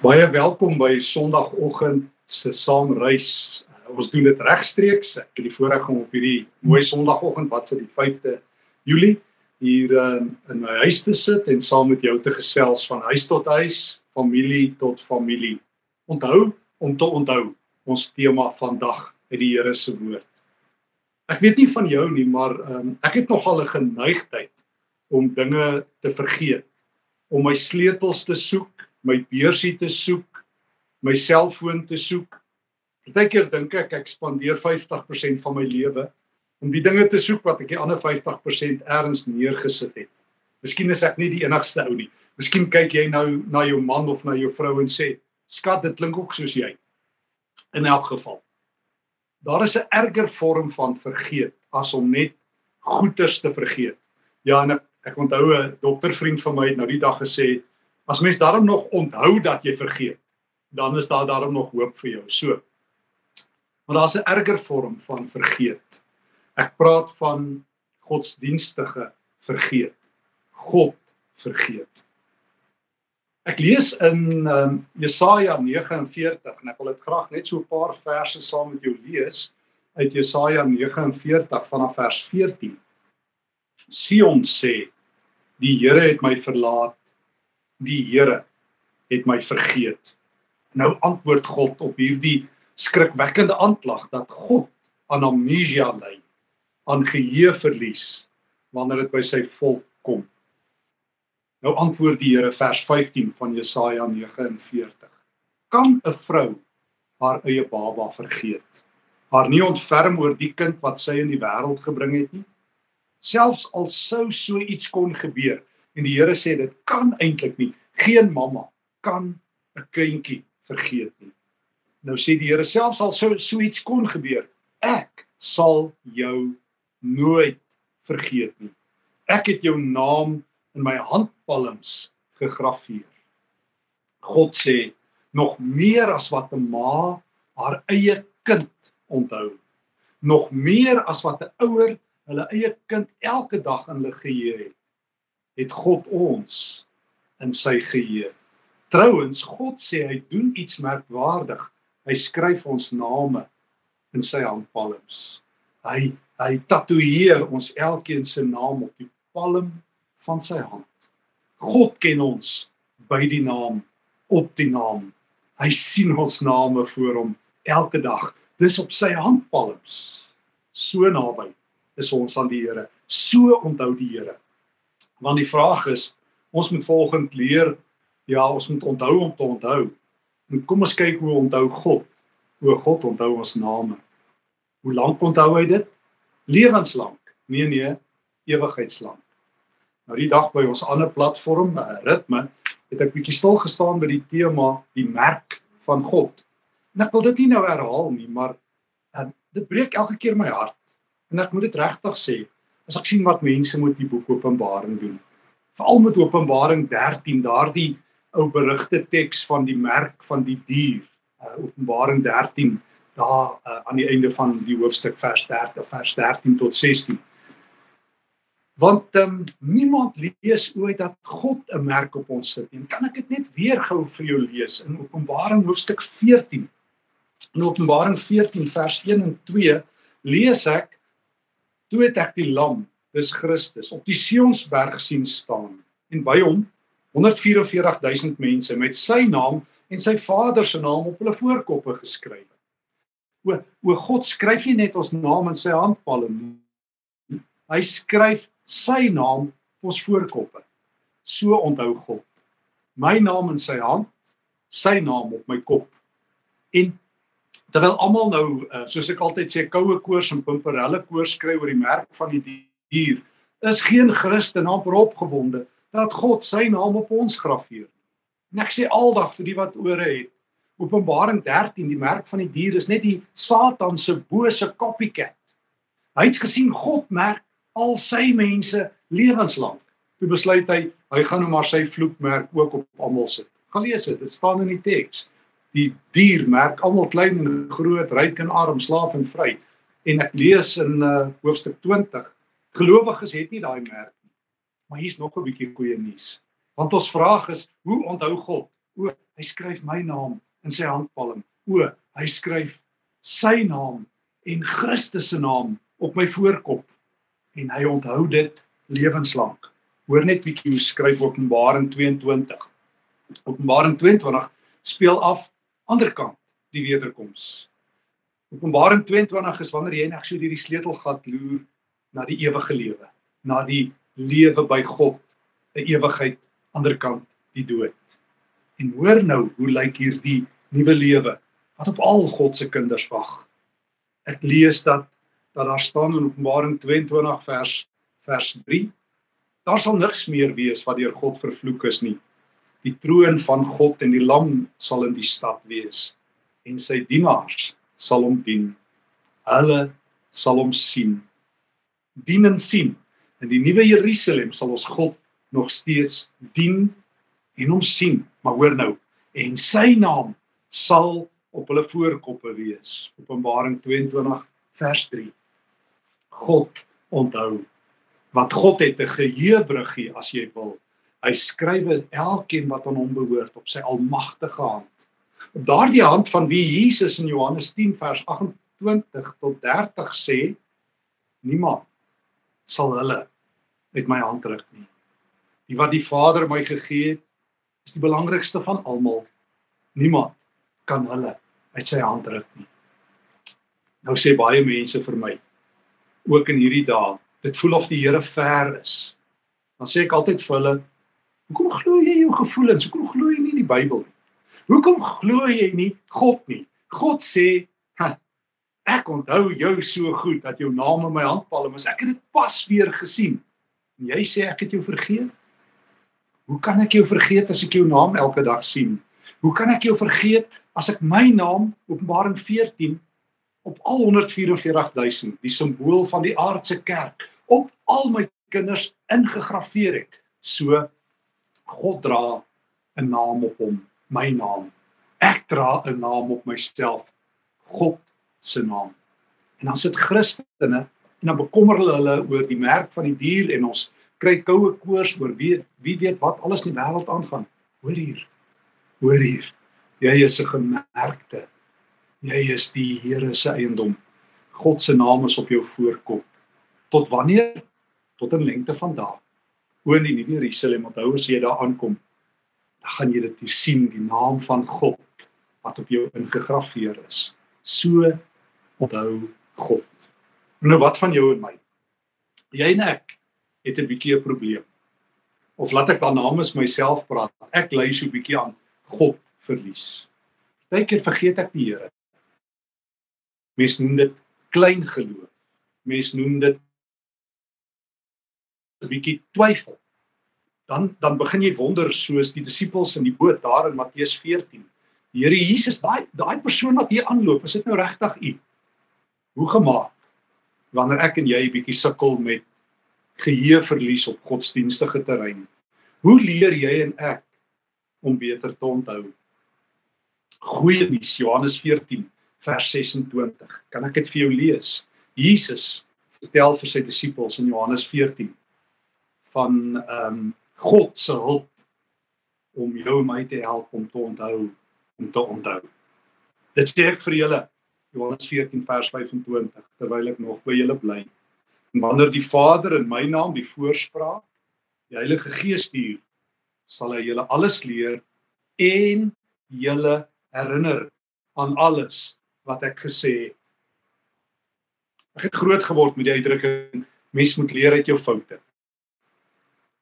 Baie welkom by Sondagoggend se saamreis. Uh, ons doen dit regstreeks. Ek het die voorreg om op hierdie mooi Sondagoggend wat se die 5de Julie hier uh, in my huis te sit en saam met jou te gesels van huis tot huis, familie tot familie. Onthou om te onthou ons tema vandag uit die Here se woord. Ek weet nie van jou nie, maar um, ek het nogal 'n geneigtheid om dinge te vergeet, om my sleutels te soek my beursie te soek, my selfoon te soek. Partykeer dink ek ek spandeer 50% van my lewe om die dinge te soek wat ek die ander 50% ergens neergesit het. Miskien is ek nie die enigste ou nie. Miskien kyk jy nou na jou man of na jou vrou en sê, "Skat, dit klink ook soos jy." In elk geval. Daar is 'n erger vorm van vergeet as om net goeters te vergeet. Ja, en ek, ek onthou 'n doktervriend van my het nou die dag gesê, As mens daarom nog onthou dat jy vergeet, dan is daar daarom nog hoop vir jou. So. Maar daar's 'n erger vorm van vergeet. Ek praat van godsdienstige vergeet. God vergeet. Ek lees in um, Jesaja 49 en ek wil dit graag net so 'n paar verse saam met jou lees uit Jesaja 49 vanaf vers 14. Sion sê: Die Here het my verlaat die Here het my vergeet. Nou antwoord God op hierdie skrikwekkende aanklag dat God aan amnesia ly, aan geheue verlies wanneer dit by sy volk kom. Nou antwoord die Here vers 15 van Jesaja 49. Kan 'n vrou haar eie baba vergeet? Haar nie ontferm oor die kind wat sy in die wêreld gebring het nie? Selfs al sou so iets kon gebeur, En die Here sê dit kan eintlik nie. Geen mamma kan 'n kindjie vergeet nie. Nou sê die Here selfs al sou so iets kon gebeur, ek sal jou nooit vergeet nie. Ek het jou naam in my handpalms gegraveer. God sê nog meer as wat 'n ma haar eie kind onthou. Nog meer as wat 'n ouer hulle eie kind elke dag in hulle geheue het het God ons in sy geheue. Trouwens, God sê hy doen iets merkwaardig. Hy skryf ons name in sy handpalms. Hy hy tatoeëer ons elkeen se naam op die palm van sy hand. God ken ons by die naam op die naam. Hy sien ons name voor hom elke dag. Dis op sy handpalms. So naby is ons aan die Here. So onthou die Here Want die vraag is, ons moet volgend leer, ja, ons moet onthou om te onthou. En kom ons kyk hoe onthou God. Hoe God onthou ons name. Hoe lank onthou hy dit? Lewenslank. Nee nee, ewigheidslank. Nou die dag by ons ander platform, uh, ritme, het ek bietjie stil gestaan by die tema die merk van God. En ek wil dit nie nou herhaal nie, maar uh, dit breek elke keer my hart. En ek moet dit regtig sê, as ek sien wat mense met die boek Openbaring doen. Veral met Openbaring 13, daardie ou berigte teks van die merk van die dier. Uh, Openbaring 13 daar uh, aan die einde van die hoofstuk vers 30 vers 13 tot 16. Want um, niemand lees ooit dat God 'n merk op ons sit nie. Kan ek dit net weer gou vir jou lees in Openbaring hoofstuk 14. In Openbaring 14 vers 1 en 2 lees ek toe het ek die lam, dis Christus, op die Sionsberg sien staan en by hom 144000 mense met sy naam en sy Vader se naam op hulle voorkoppe geskryf. O, o God skryf nie net ons naam in sy handpalm nie. Hy skryf sy naam op ons voorkoppe. So onthou God. My naam in sy hand, sy naam op my kop. En terwyl almal nou uh, soos ek altyd sê koue koors en pimperelle koors kry oor die merk van die dier is geen Christen amper opgewonde dat God sy naam op ons graweer. En ek sê aldag vir die wat ore het Openbaring 13 die merk van die dier is net die Satan se bose copycat. Hy het gesien God merk al sy mense lewenslank. Toe besluit hy hy gaan nou maar sy vloekmerk ook op almal sit. Gaan lees dit, dit staan in die teks die dier merk almal klein en groot, ryk en arm, slaaf en vry. En ek lees in uh, hoofstuk 20, gelowiges het nie daai merk nie. Maar hier's nog 'n bietjie goeie nuus. Want ons vraag is, hoe onthou God O, hy skryf my naam in sy handpalm. O, hy skryf sy naam en Christus se naam op my voorkop en hy onthou dit lewenslank. Hoor net bietjie hoe skryf Openbaring 22. Openbaring 22 speel af ander kant die wederkoms. Openbaring 22 is wanneer jy net so deur die sleutelgat loer na die ewige lewe, na die lewe by God, 'n ewigheid ander kant die dood. En hoor nou hoe lyk hierdie nuwe lewe wat op al God se kinders wag. Ek lees dat dat daar staan in Openbaring 22 vers vers 3 daar sal niks meer wees wat deur God vervloek is nie. Die troon van God en die lam sal in die stad wees en sy dienaars sal hom dien. Hulle sal hom sien. Dien en sien. In die nuwe Jerusalem sal ons God nog steeds dien en hom sien. Maar hoor nou, en sy naam sal op hulle voorkoppe wees. Openbaring 22 vers 3. God onthou wat God het 'n geheuebruggie as jy wil. Hy skryf elkeen wat aan hom behoort op sy almagtige hand. Op daardie hand van wie Jesus in Johannes 10 vers 28 tot 30 sê niemand sal hulle met my hand druk nie. Die wat die Vader my gegee het, is die belangrikste van almal. Niemand kan hulle uit sy hand druk nie. Nou sê baie mense vir my ook in hierdie dae, dit voel of die Here ver is. Dan sê ek altyd vir hulle, hoekom glo jy jou gevoelens? Hoekom glo jy nie die Bybel nie? Hoekom glo jy nie God nie? God sê, ek onthou jou so goed dat jou naam in my handpalm is. Ek het dit pas weer gesien. En jy sê ek het jou vergeet? Hoe kan ek jou vergeet as ek jou naam elke dag sien? Hoe kan ek jou vergeet as ek my naam Openbaring 14 op al 144000 die simbool van die aardse kerk op al my kinders ingegraveer het. So God dra 'n naam op hom, my naam. Ek dra 'n naam op myself, God se naam. En dan sit Christene en dan bekommer hulle hulle oor die merk van die dier en ons kry koue koors oor wie wie weet wat alles in die wêreld aangaan. Hoor hier. Hoor hier. Jy is 'n gemerkte Jy is die Here se eiendom. God se naam is op jou voorkop. Tot wanneer? Tot 'n lengte van dae. O nee, nie Jerusalem, onthou as jy daar aankom, dan gaan jy dit sien die naam van God wat op jou ingegrafieer is. So onthou God. Nou wat van jou en my? Jy en ek het 'n bietjie 'n probleem. Of laat ek dan namens myself praat. Ek lei so 'n bietjie aan God verlies. Partykeer vergeet ek die Here. Mens noem dit klein geloof. Mens noem dit 'n bietjie twyfel. Dan dan begin jy wonder soos die disippels in die boot daar in Matteus 14. Die Here Jesus, daai daai persoon wat hier aanloop, is dit nou regtig u? Hoe gemaak? Wanneer ek en jy 'n bietjie sukkel met geheue verlies op godsdienstige terrein. Hoe leer jy en ek om beter te onthou? Goeie nuus Johannes 14 vers 26. Kan ek dit vir jou lees? Jesus vertel vir sy disippels in Johannes 14 van ehm um, God se hulp om jou en my te help om te onthou om te onthou. Dit sê ek vir julle Johannes 14 vers 25 terwyl ek nog by julle bly. En wanneer die Vader in my naam die voorspraak die Heilige Gees stuur, sal hy julle alles leer en julle herinner aan alles wat ek gesê het. Ek het groot geword met die uitdrukking mens moet leer uit jou foute.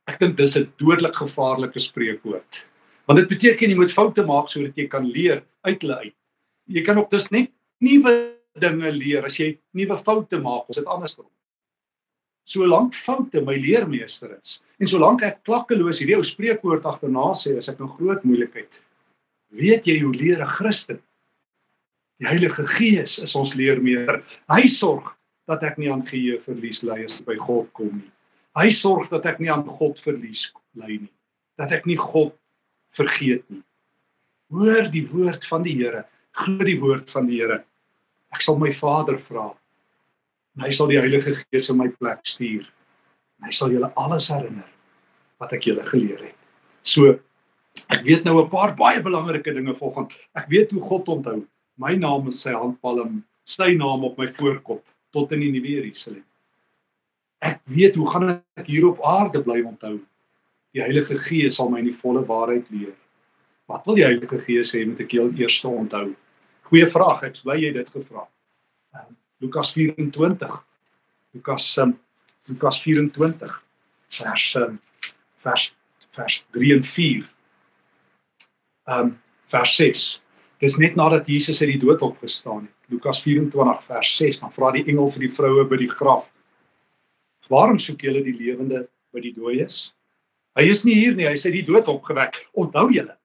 Ek dink dis 'n dodelik gevaarlike spreekwoord. Want dit beteken jy moet foute maak sodat jy kan leer uit hulle uit. Jy kan ook dis net nuwe dinge leer as jy nuwe foute maak. Ons het andersom. Solank foute my leermeester is en solank ek klakkeloos hierdie ou spreekwoord agterna sê as ek 'n groot moeilikheid weet jy hoe leer 'n Christen Die Heilige Gees is ons leermeester. Hy sorg dat ek nie aan geheue verlies ly as by God kom nie. Hy sorg dat ek nie aan God verlies ly nie. Dat ek nie God vergeet nie. Hoor die woord van die Here. Glo die woord van die Here. Ek sal my Vader vra. En hy sal die Heilige Gees in my plek stuur. En hy sal julle alles herinner wat ek julle geleer het. So Ek weet nou 'n paar baie belangrike dinge volgens. Ek weet hoe God onthou. My naam is sy handpalm, sy naam op my voorkop tot in die nuwe Jerusalem. Ek weet hoe gaan ek hier op aarde bly onthou. Die Heilige Gees sal my in die volle waarheid leer. Wat wil die Heilige Gees hê moet ek heel eers onthou? Goeie vraag, ek bly jy dit gevra. Um, Lukas 24. Lukas um, Lukas 24 vers um, vers vers 3 en 4. Ehm um, vers 6. Dis net nadat Jesus uit die dood opgestaan het. Lukas 24 vers 6. Dan vra die engel vir die vroue by die graf: "Waarom soek julle die lewende by die dooies? Hy is nie hier nie, hy is uit die dood opgewek. Onthou julle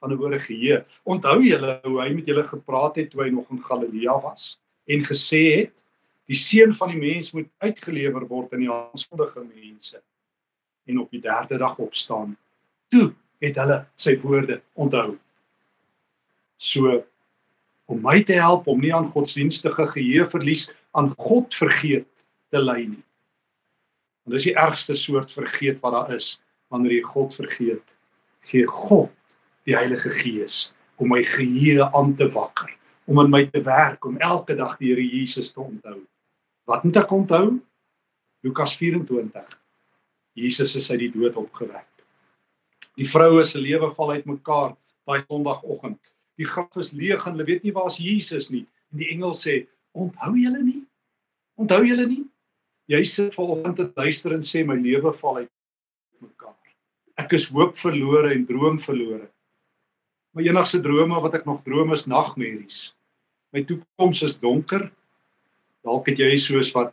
van 'n woorde geheue. Onthou julle hoe hy met julle gepraat het toe hy nog in Galilea was en gesê het: Die seun van die mens moet uitgelewer word aan die onskuldige mense en op die derde dag opstaan. Toe het hulle sy woorde onthou. So om my te help om nie aan godsdienstige geheue verlies aan God vergeet te ly nie. Want dis die ergste soort vergeet wat daar is wanneer jy God vergeet. Gee God die Heilige Gees om my geheue aan te wakker, om in my te werk om elke dag die Here Jesus te onthou. Wat moet ek onthou? Lukas 24 Jesus is uit die dood opgewek. Die vroue se lewe val uitmekaar daai Sondagoggend. Die graf is leeg en hulle weet nie waar is Jesus nie. En die engel sê: "Onthou julle nie? Onthou julle nie? Jy sit volgende te luister en sê my lewe val uitmekaar. Ek is hoop verlore en droom verlore. My enigste drome wat ek nog droom is nagmerries. My toekoms is donker. Dalk het jy soos wat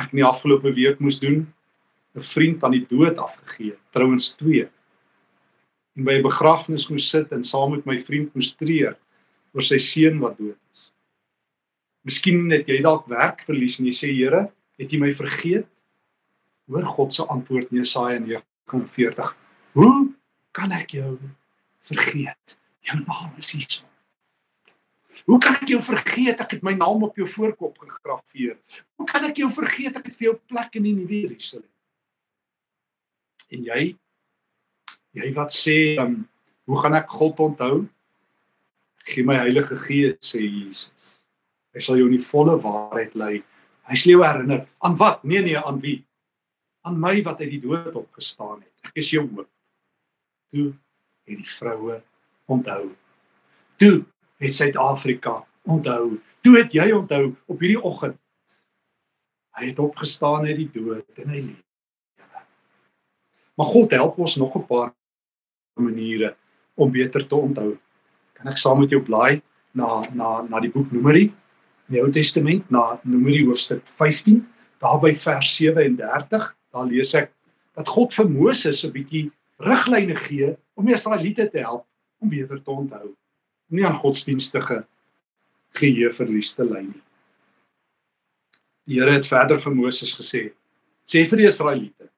ek in die afgelope week moes doen, 'n vriend aan die dood afgegee, trouens twee. En by 'n begrafnis moes sit en saam met my vriend moes treur oor sy seun wat dood is. Miskien het jy dalk werk verlies en jy sê Here, het U my vergeet? Hoor God se antwoord in Jesaja 49. Hoe kan ek jou vergeet? Jou naam is hier. Hoe kan ek jou vergeet? Ek het my naam op jou voorkop gegraveer. Hoe kan ek jou vergeet? Ek het vir jou plek in die nuwe Jerusalem en jy jy wat sê um, hoe gaan ek God onthou? Gee my Heilige Gees sê Jesus. Hy sal jou in die volle waarheid lei. Hy sal jou herinner aan wat? Nee nee, aan wie? Aan my wat uit die dood opgestaan het. Ek is jou hoop. Toe het die vroue onthou. Toe het Suid-Afrika onthou. Toe het jy onthou op hierdie oggend. Hy het opgestaan uit die dood en hy leef. Maar God help ons nog 'n paar maniere om beter te onthou. Kan ek saam met jou blaai na na na die boek Numeri in die Ou Testament na Numeri hoofstuk 15, daar by vers 37, daar lees ek dat God vir Moses 'n bietjie riglyne gee om die Israeliete te help om beter te onthou. Om nie aan godsdienstige geheue verlies te ly nie. Die Here het verder vir Moses gesê: "Sê vir die Israeliete: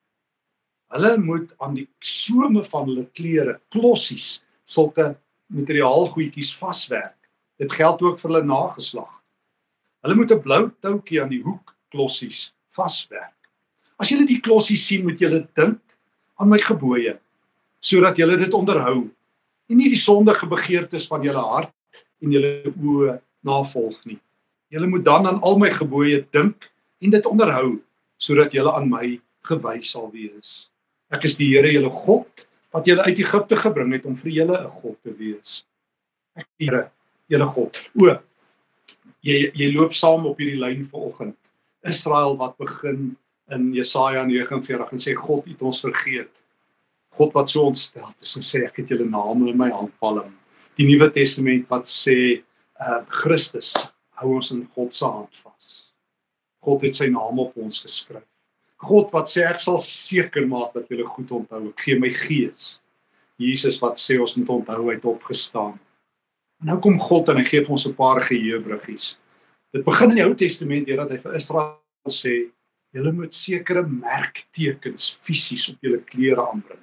Hulle moet aan die some van hulle klere, klossies, sulke materiaalgoedjies vaswerk. Dit geld ook vir hulle nageslag. Hulle moet 'n blou toutjie aan die hoek klossies vaswerk. As julle die klossies sien, moet julle dink aan my gebooie sodat julle dit onderhou en nie die sondige begeertes van julle hart en julle oë navolg nie. Julle moet dan aan al my gebooie dink en dit onderhou sodat julle aan my gewys sal wees. Ek is die Here julle God wat julle uit Egipte gebring het om vir julle 'n God te wees. Ek die Here, julle God. O jy jy loop saam op hierdie lyn vanoggend. Israel wat begin in Jesaja 49 en sê God het ons vergeet. God wat so ontstel is en sê ek het julle name in my handpalm. Die Nuwe Testament wat sê uh Christus hou ons in God se hand vas. God het sy naam op ons geskryf. God wat sê ek sal seker maak dat julle goed onthou. Ek gee my gees. Jesus wat sê ons moet onthou hy het opgestaan. En nou kom God en hy gee vir ons 'n paar geheuebruggies. Dit begin in die Ou Testament deur dat hy vir Israel sê julle moet sekere merktekens fisies op julle klere aanbring.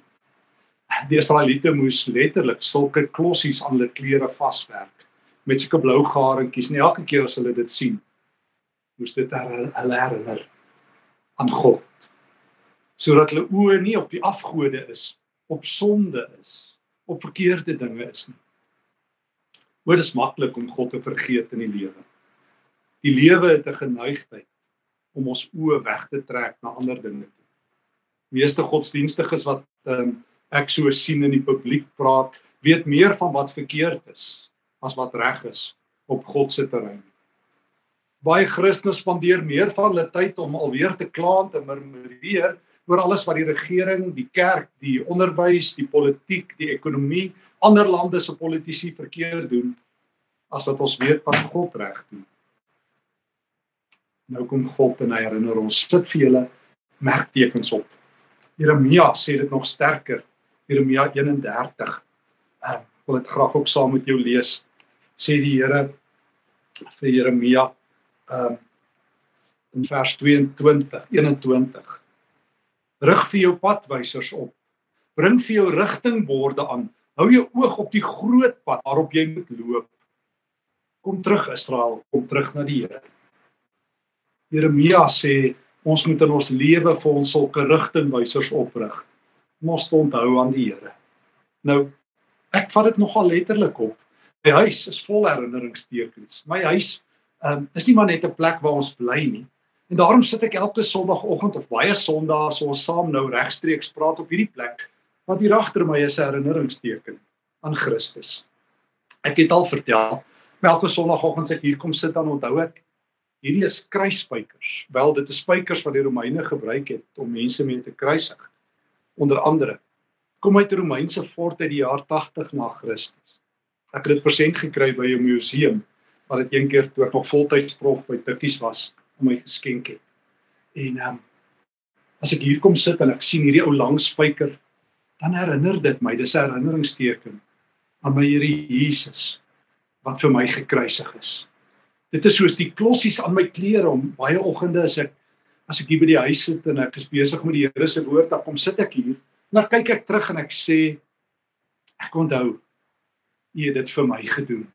Die Israeliete moes letterlik sulke klossies aan hulle klere vaswerk met sulke blou garingkies en elke keer as hulle dit sien moes dit hulle herinner aan God sodat hulle oë nie op die afgode is, op sonde is, op verkeerde dinge is nie. Hoor dit is maklik om God te vergeet in die lewe. Die lewe het 'n geneigtheid om ons oë weg te trek na ander dinge. Meeste godsdienstiges wat um, ek so sien in die publiek praat, weet meer van wat verkeerd is as wat reg is op God se terrein. Baie Christene spandeer meer van hulle tyd om alweer te kla en te murmureer oor alles wat die regering, die kerk, die onderwys, die politiek, die ekonomie, ander lande se politici verkeerd doen as wat ons weet wat God reg doen. Nou kom God en hy herinner ons sit vir julle merktekens op. Jeremia sê dit nog sterker. Jeremia 31. Ek wil dit graag ook saam met jou lees. Sê die Here vir Jeremia um in vers 22 21 rig vir jou padwysers op. Bring vir jou rigtingborde aan. Hou jou oog op die groot pad waarop jy moet loop. Kom terug Israel. Kom terug na die Here. Jeremia sê ons moet in ons lewe vir ons sulke rigtingwysers oprig. Ons te onthou aan die Here. Nou ek vat dit nogal letterlik op. My huis is vol herinneringstekens my huis um, dis nie maar net 'n plek waar ons bly nie. En daarom sit ek elke Sondagoggend of baie Sondae so ons saam nou regstreeks praat op hierdie plek wat hier agter my is 'n herinneringsteken aan Christus. Ek het al vertel, elke Sondagoggend as ek hier kom sit dan onthou ek hierdie is kruisspykers. Wel dit is spykers wat die Romeine gebruik het om mense mee te kruisig. Onder andere kom uit 'n Romeinse fort uit die jaar 80 na Christus. Ek het dit persent gekry by 'n museum wat dit een keer toe ek nog voltyds prof by Tikkies was om my geskenk het. En ehm um, as ek hier kom sit en ek sien hierdie ou lang spyker, dan herinner dit my, dis 'n herinneringsteken aan my Here Jesus wat vir my gekruisig is. Dit is soos die klossies aan my klere om baie oggende as ek as ek hier by die huis sit en ek is besig met die Here se woord, dan kom sit ek hier en dan kyk ek terug en ek sê ek onthou U het dit vir my gedoen.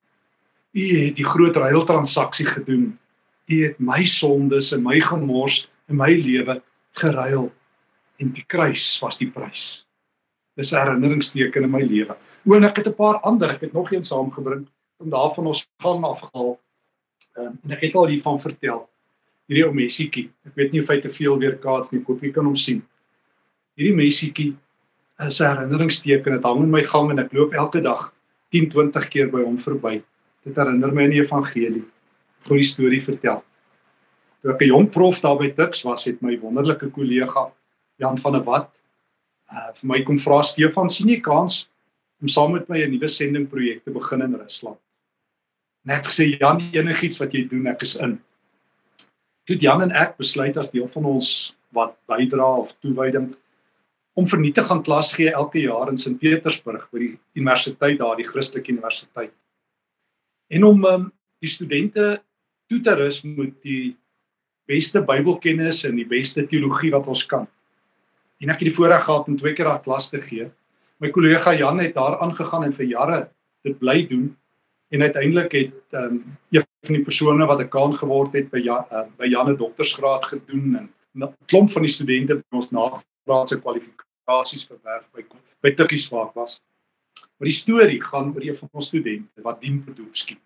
U het die groot ruiltransaksie gedoen. U het my sondes en my gemors in my lewe geruil en die kruis was die prys. Dis herinneringsteken in my lewe. O, en ek het 'n paar ander, ek het nog een saamgebring om daarvan ons gaan afgehaal. Um, en ek het al hiervan vertel. Hierdie ou messietjie. Ek weet nie of hy te veel weer kaats nie, koop jy kan hom sien. Hierdie messietjie is 'n herinneringsteken. Dit hang in my gang en ek loop elke dag 10, 20 keer by hom verby. Dit herinner my aan die evangelie. Goeie storie vertel. Toe ek 'n jong prof daar by Tuks was, het my wonderlike kollega Jan van der Walt uh vir my kom vra Stefan, sien jy kans om saam met my 'n nuwe sendingprojek te begin in Rusland? Net gesê Jan, enigiets wat jy doen, ek is in. Toe Jan en ek besluit as deel van ons wat bydra of toewyding om vernietig gaan klas gee elke jaar in Sint Petersburg by die universiteit daar, die Christelike Universiteit en om um, die studente toe te rus met die beste Bybelkennis en die beste teologie wat ons kan. En ek het die voorreg gehad om twee keer daardie klas te gee. My kollega Jan het daar aangegaan en vir jare dit bly doen en uiteindelik het um, een van die persone wat 'n kaan geword het by Jan, uh, by Jan 'n doktorsgraad gedoen en 'n klomp van die studente by ons nagraadse kwalifikasies verwerf by by Tikkies waar was. Maar die storie gaan oor een van ons studente, Vadim Podolsky.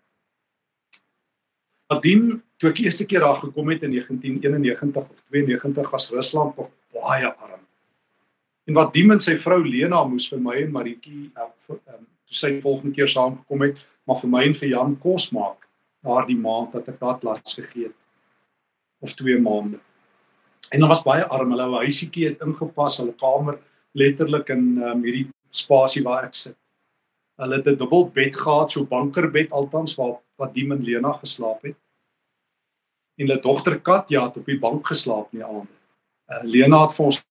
Vadim, toe ek die eerste keer daar gekom het in 1991 of 92 was Rusland nog baie arm. En Vadim en sy vrou Lena moes vir my en Maritjie uh, um, toe sy volgende keer saamgekom het, maar vir my en vir Jan kos maak daardie maand dat ek daar klas gegee het of 2 maande. En hulle was baie arm. Hulle huisietjie het ingepas, hulle kamer letterlik in um, hierdie spasie waar ek sit. Hulle het 'n dubbel bed gehad, so bankerbed althans waar wat die min Lena geslaap het. En hulle dogter Katja het op die bank geslaap in die aande. Uh, Lena het vir ons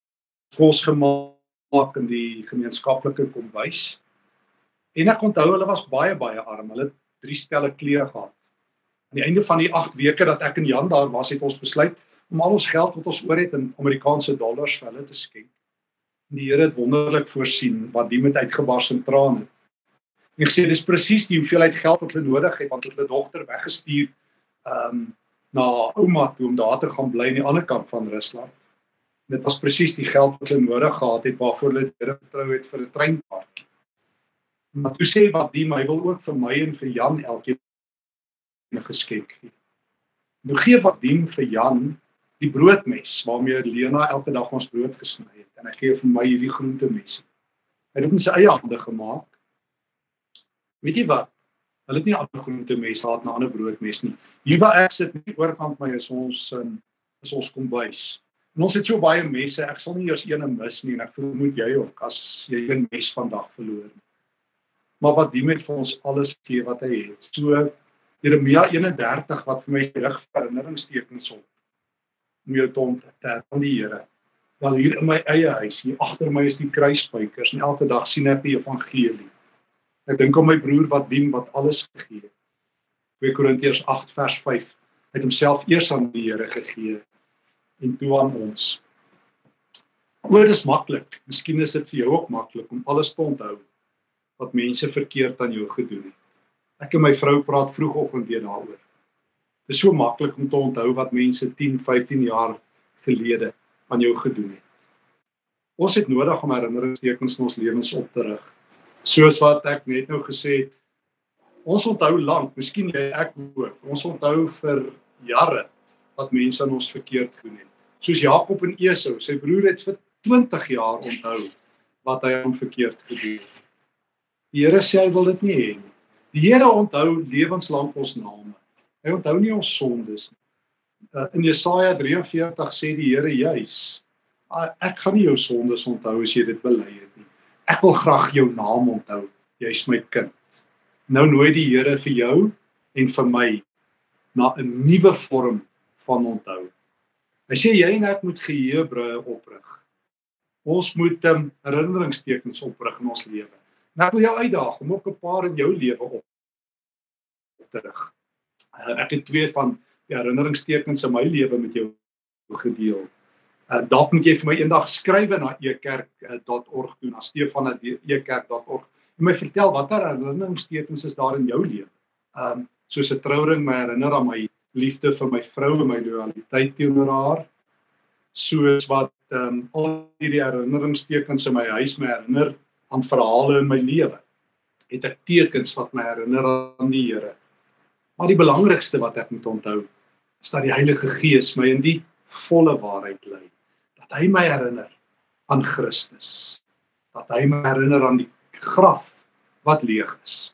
kos gemaak in die gemeenskaplike kombuis. En ek onthou hulle was baie baie arm. Hulle het drie stelle klere gehad. Aan die einde van die 8 weke dat ek in Jan daar was, het ons besluit om al ons geld wat ons oor het in Amerikaanse dollars vir hulle te skenk. En die Here het wonderlik voorsien wat die met uitgebars in trane. En gesê dis presies die hoeveelheid geld wat hulle nodig het want hulle dogter weggestuur ehm um, na ouma toe om daar te gaan bly aan die ander kant van Rusland. En dit was presies die geld wat hulle nodig gehad het waarvoor hulle Here vertrou het vir 'n treinpark. Maar toe sê wat die my wil ook vir my en vir Jan elkeen 'n geskenk gee. Nou gee wat dien vir Jan die broodmes waarmee Lena elke dag ons brood gesny het en hy gee vir my hierdie groentemes. Hy het dit in sy eie hande gemaak. Weet jy wat? Hulle het nie ander groentemes gehad na ander broodmes nie. Hier waar ek sit, nie oorkant my is ons um, is ons kombuis. En ons het so baie messe, ek sal nie eers een mis nie en ek vermoed jy ook as jy een mes vandag verloor. Maar wat die met vir ons alles gee wat hy het. So Jeremia 31 wat vir my rig herinneringstekens op om jou te ontdek van die Here. Wel hier in my eie huis, hier agter my is die kruisspykers en elke dag sien ek die evangelie. Ek dink aan my broer wat dien wat alles gegee het. 2 Korintiërs 8 vers 5 het homself eers aan die Here gegee en toe aan ons. Oor dis maklik. Miskien is dit vir jou ook maklik om alles te onthou wat mense verkeerd aan jou gedoen het. Ek en my vrou praat vroegoggend weer daaroor. Dit is so maklik om te onthou wat mense 10, 15 jaar gelede aan jou gedoen het. Ons het nodig om herinneringstekens in ons lewens op te rig. Soos wat ek net nou gesê het, ons onthou lank, miskien jy ek ook. Ons onthou vir jare wat mense aan ons verkeerd gedoen het. Soos Jakob en Esau, sy broer het vir 20 jaar onthou wat hy aan verkeerd gedoen het. Die Here sê hy wil dit nie hê nie. Die Here onthou lewenslank ons name. Hy onthou nie ons sondes nie. Uh, in Jesaja 43 sê die Here juis: Ek gaan nie jou sondes onthou as jy dit bely het. Ek wil graag jou naam onthou. Jy's my kind. Nou nooi die Here vir jou en vir my na 'n nuwe vorm van onthou. Hy sê jy en ek moet geheuebrûe oprig. Ons moet um, herinneringstekens oprig in ons lewe. Nou ek wil jou uitdaag om ook 'n paar in jou lewe op te rig. Uh, ek het twee van die herinneringstekens in my lewe met jou gedeel. Uh, dalk moet jy vir my eendag skrywe na ekerk.org toe na stefan@ekerk.org en my vertel watter herinneringstekens is daar in jou lewe. Um soos 'n trouring my herinner aan my liefde vir my vrou en my loyaliteit teenoor haar. Soos wat um al hierdie herinneringstekens in my huis my herinner aan verhale in my lewe. Het ek tekens wat my herinner aan die Here. Maar die belangrikste wat ek moet onthou is dat die Heilige Gees my in die volle waarheid lei. Dat hy my herinner aan Christus. Dat hy my herinner aan die graf wat leeg is.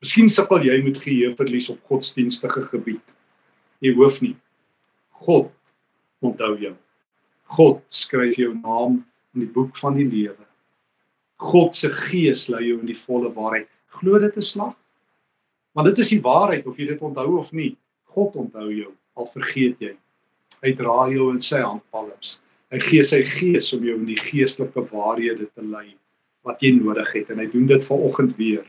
Miskien sukkel jy met geheue verlies op godsdienstige gebied. Jy hoef nie. God onthou jou. God skryf jou naam in die boek van die lewe. God se gees lei jou in die volle waarheid. Glo dit is slag. Want dit is die waarheid of jy dit onthou of nie. God onthou jou al vergeet jy. Hy dra jou in sy handpalms. Hy gee sy gees om jou in die geestelike waarhede te lei wat jy nodig het en hy doen dit vanoggend weer.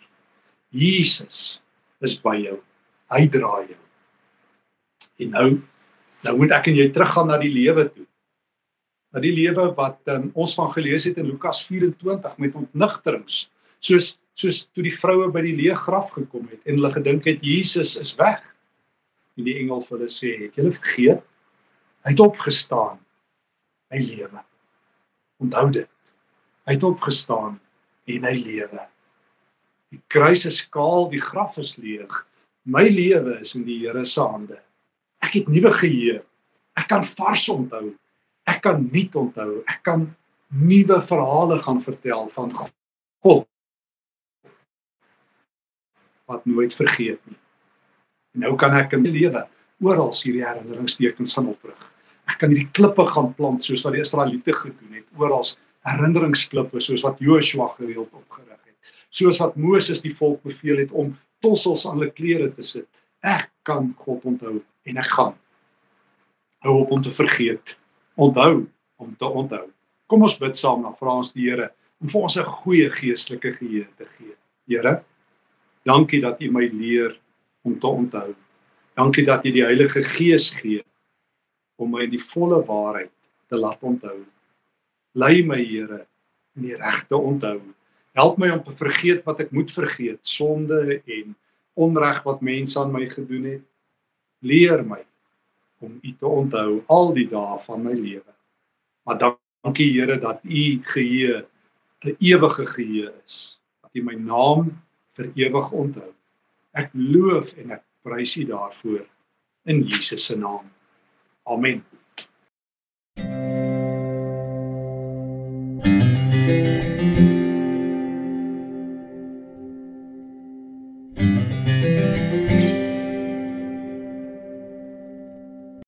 Jesus is by jou. Hy dra jou. En nou nou moet ek en jy teruggaan na die lewe toe na die lewe wat um, ons van gelees het in Lukas 24 met ontnigterings soos soos toe die vroue by die leë graf gekom het en hulle gedink het Jesus is weg en die engel vir hulle sê het julle vergeet hy het opgestaan hy lewe. Onthou dit. Hy het opgestaan en hy lewe. Die kruis is kaal die graf is leeg. My lewe is in die Here se hande. Ek het nuwe geheue. Ek kan vars onthou. Ek kan nie onthou. Ek kan nuwe verhale gaan vertel van God wat nooit vergeet nie. En nou kan ek in my lewe oral hierdie herinneringstekens gaan oprig ek kan hierdie klippe gaan plant soos wat die Israeliete gedoen het oral herinneringsklippe soos wat Joshua gereeld opgerig het soos wat Moses die volk beveel het om tossels aan hulle klere te sit ek kan God onthou en ek gaan hou op om te vergeet onthou om te onthou. Kom ons bid saam dan vra ons die Here om vir ons 'n goeie geestelike geheue te gee. Here, dankie dat U my leer om te onthou. Dankie dat U die Heilige Gees gee om my in die volle waarheid te laat onthou. Lei my Here in die regte onthou. Help my om te vergeet wat ek moet vergeet, sonde en onreg wat mense aan my gedoen het. Leer my om U te onthou al die dae van my lewe. Maar dankie Here dat U geheue 'n ewige geheue is. Dat U my naam vir ewig onthou. Ek loof en ek prys U daarvoor in Jesus se naam. Amém.